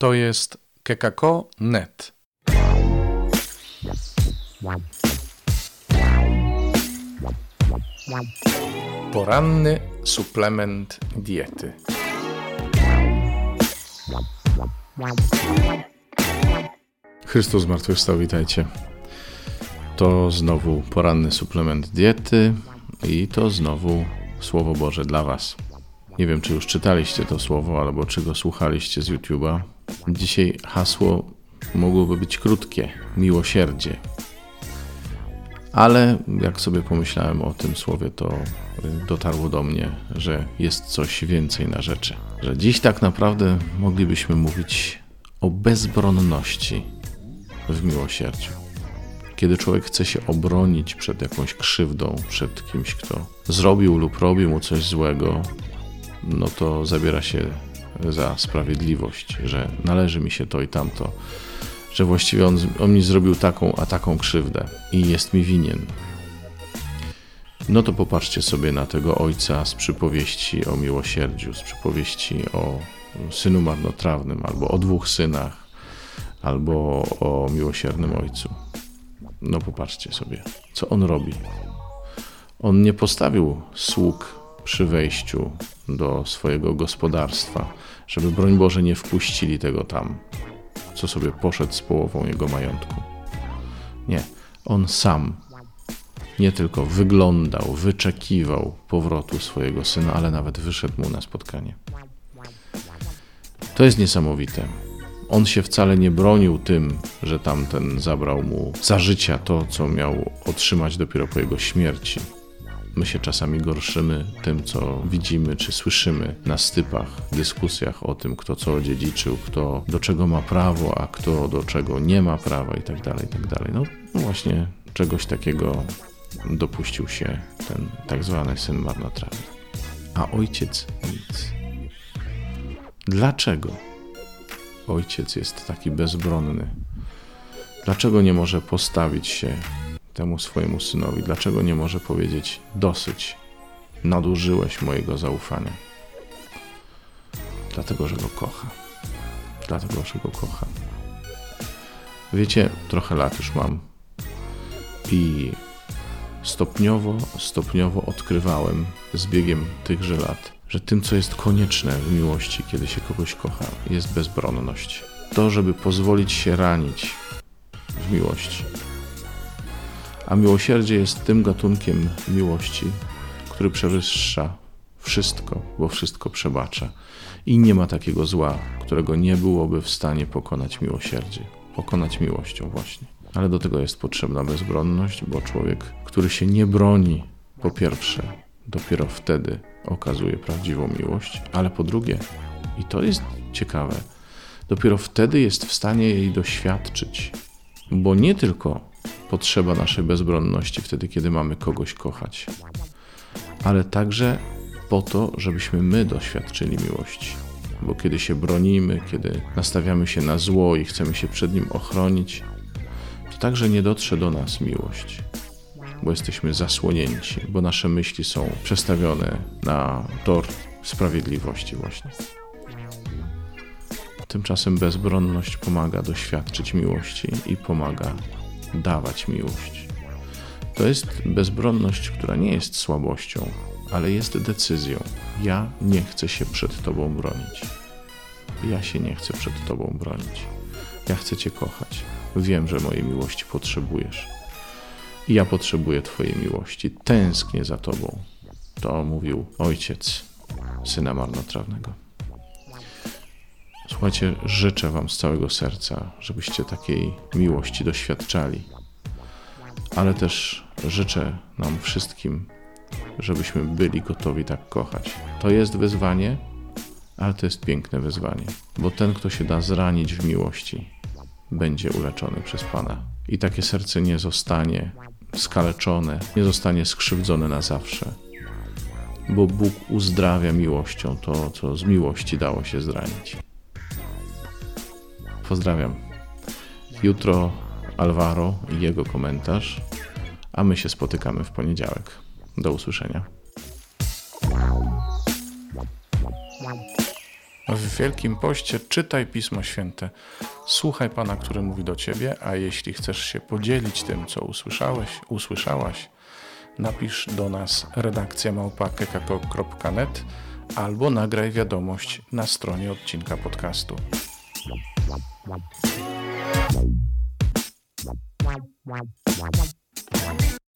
To jest kekako.net. Poranny suplement diety. Chrystus zmartwychwstał, witajcie. To znowu poranny suplement diety i to znowu Słowo Boże dla Was. Nie wiem, czy już czytaliście to słowo, albo czy go słuchaliście z YouTube'a. Dzisiaj hasło mogłoby być krótkie miłosierdzie. Ale jak sobie pomyślałem o tym słowie, to dotarło do mnie, że jest coś więcej na rzeczy. Że dziś tak naprawdę moglibyśmy mówić o bezbronności w miłosierdziu. Kiedy człowiek chce się obronić przed jakąś krzywdą, przed kimś, kto zrobił lub robi mu coś złego, no to zabiera się za sprawiedliwość, że należy mi się to i tamto, że właściwie on, on mi zrobił taką, a taką krzywdę i jest mi winien. No to popatrzcie sobie na tego ojca z przypowieści o miłosierdziu, z przypowieści o synu marnotrawnym, albo o dwóch synach, albo o miłosiernym ojcu. No popatrzcie sobie, co on robi. On nie postawił sług przy wejściu do swojego gospodarstwa, żeby broń Boże nie wpuścili tego tam, co sobie poszedł z połową jego majątku. Nie, on sam nie tylko wyglądał, wyczekiwał powrotu swojego syna, ale nawet wyszedł mu na spotkanie. To jest niesamowite. On się wcale nie bronił tym, że tamten zabrał mu za życia to, co miał otrzymać dopiero po jego śmierci My się czasami gorszymy tym, co widzimy czy słyszymy na stypach, dyskusjach o tym, kto co odziedziczył, kto do czego ma prawo, a kto do czego nie ma prawa i dalej, i tak dalej. No, no właśnie czegoś takiego dopuścił się ten tak zwany syn marnotrawny. A ojciec nic. Dlaczego ojciec jest taki bezbronny? Dlaczego nie może postawić się temu swojemu synowi? Dlaczego nie może powiedzieć: Dosyć, nadużyłeś mojego zaufania? Dlatego, że go kocha. Dlatego, że go kocha. Wiecie, trochę lat już mam i stopniowo, stopniowo odkrywałem z biegiem tychże lat, że tym, co jest konieczne w miłości, kiedy się kogoś kocha, jest bezbronność. To, żeby pozwolić się ranić w miłości a miłosierdzie jest tym gatunkiem miłości, który przewyższa wszystko, bo wszystko przebacza. I nie ma takiego zła, którego nie byłoby w stanie pokonać miłosierdzie, pokonać miłością właśnie. Ale do tego jest potrzebna bezbronność, bo człowiek, który się nie broni, po pierwsze, dopiero wtedy okazuje prawdziwą miłość, ale po drugie, i to jest ciekawe, dopiero wtedy jest w stanie jej doświadczyć, bo nie tylko potrzeba naszej bezbronności wtedy, kiedy mamy kogoś kochać, ale także po to, żebyśmy my doświadczyli miłości. Bo kiedy się bronimy, kiedy nastawiamy się na zło i chcemy się przed nim ochronić, to także nie dotrze do nas miłość, bo jesteśmy zasłonięci, bo nasze myśli są przestawione na tor sprawiedliwości, właśnie. Tymczasem bezbronność pomaga doświadczyć miłości i pomaga dawać miłość. To jest bezbronność, która nie jest słabością, ale jest decyzją. Ja nie chcę się przed Tobą bronić. Ja się nie chcę przed Tobą bronić. Ja chcę Cię kochać. Wiem, że mojej miłości potrzebujesz. I ja potrzebuję Twojej miłości. Tęsknię za Tobą. To mówił ojciec syna marnotrawnego. Słuchajcie, życzę Wam z całego serca, żebyście takiej miłości doświadczali, ale też życzę nam wszystkim, żebyśmy byli gotowi tak kochać. To jest wyzwanie, ale to jest piękne wyzwanie, bo ten, kto się da zranić w miłości, będzie uleczony przez Pana. I takie serce nie zostanie skaleczone, nie zostanie skrzywdzone na zawsze, bo Bóg uzdrawia miłością to, co z miłości dało się zranić. Pozdrawiam. Jutro Alvaro i jego komentarz, a my się spotykamy w poniedziałek. Do usłyszenia. W Wielkim Poście czytaj Pismo Święte. Słuchaj Pana, który mówi do Ciebie, a jeśli chcesz się podzielić tym, co usłyszałeś, usłyszałaś, napisz do nas redakcja małpa.kekako.net albo nagraj wiadomość na stronie odcinka podcastu. Wow, wow, wow, wow.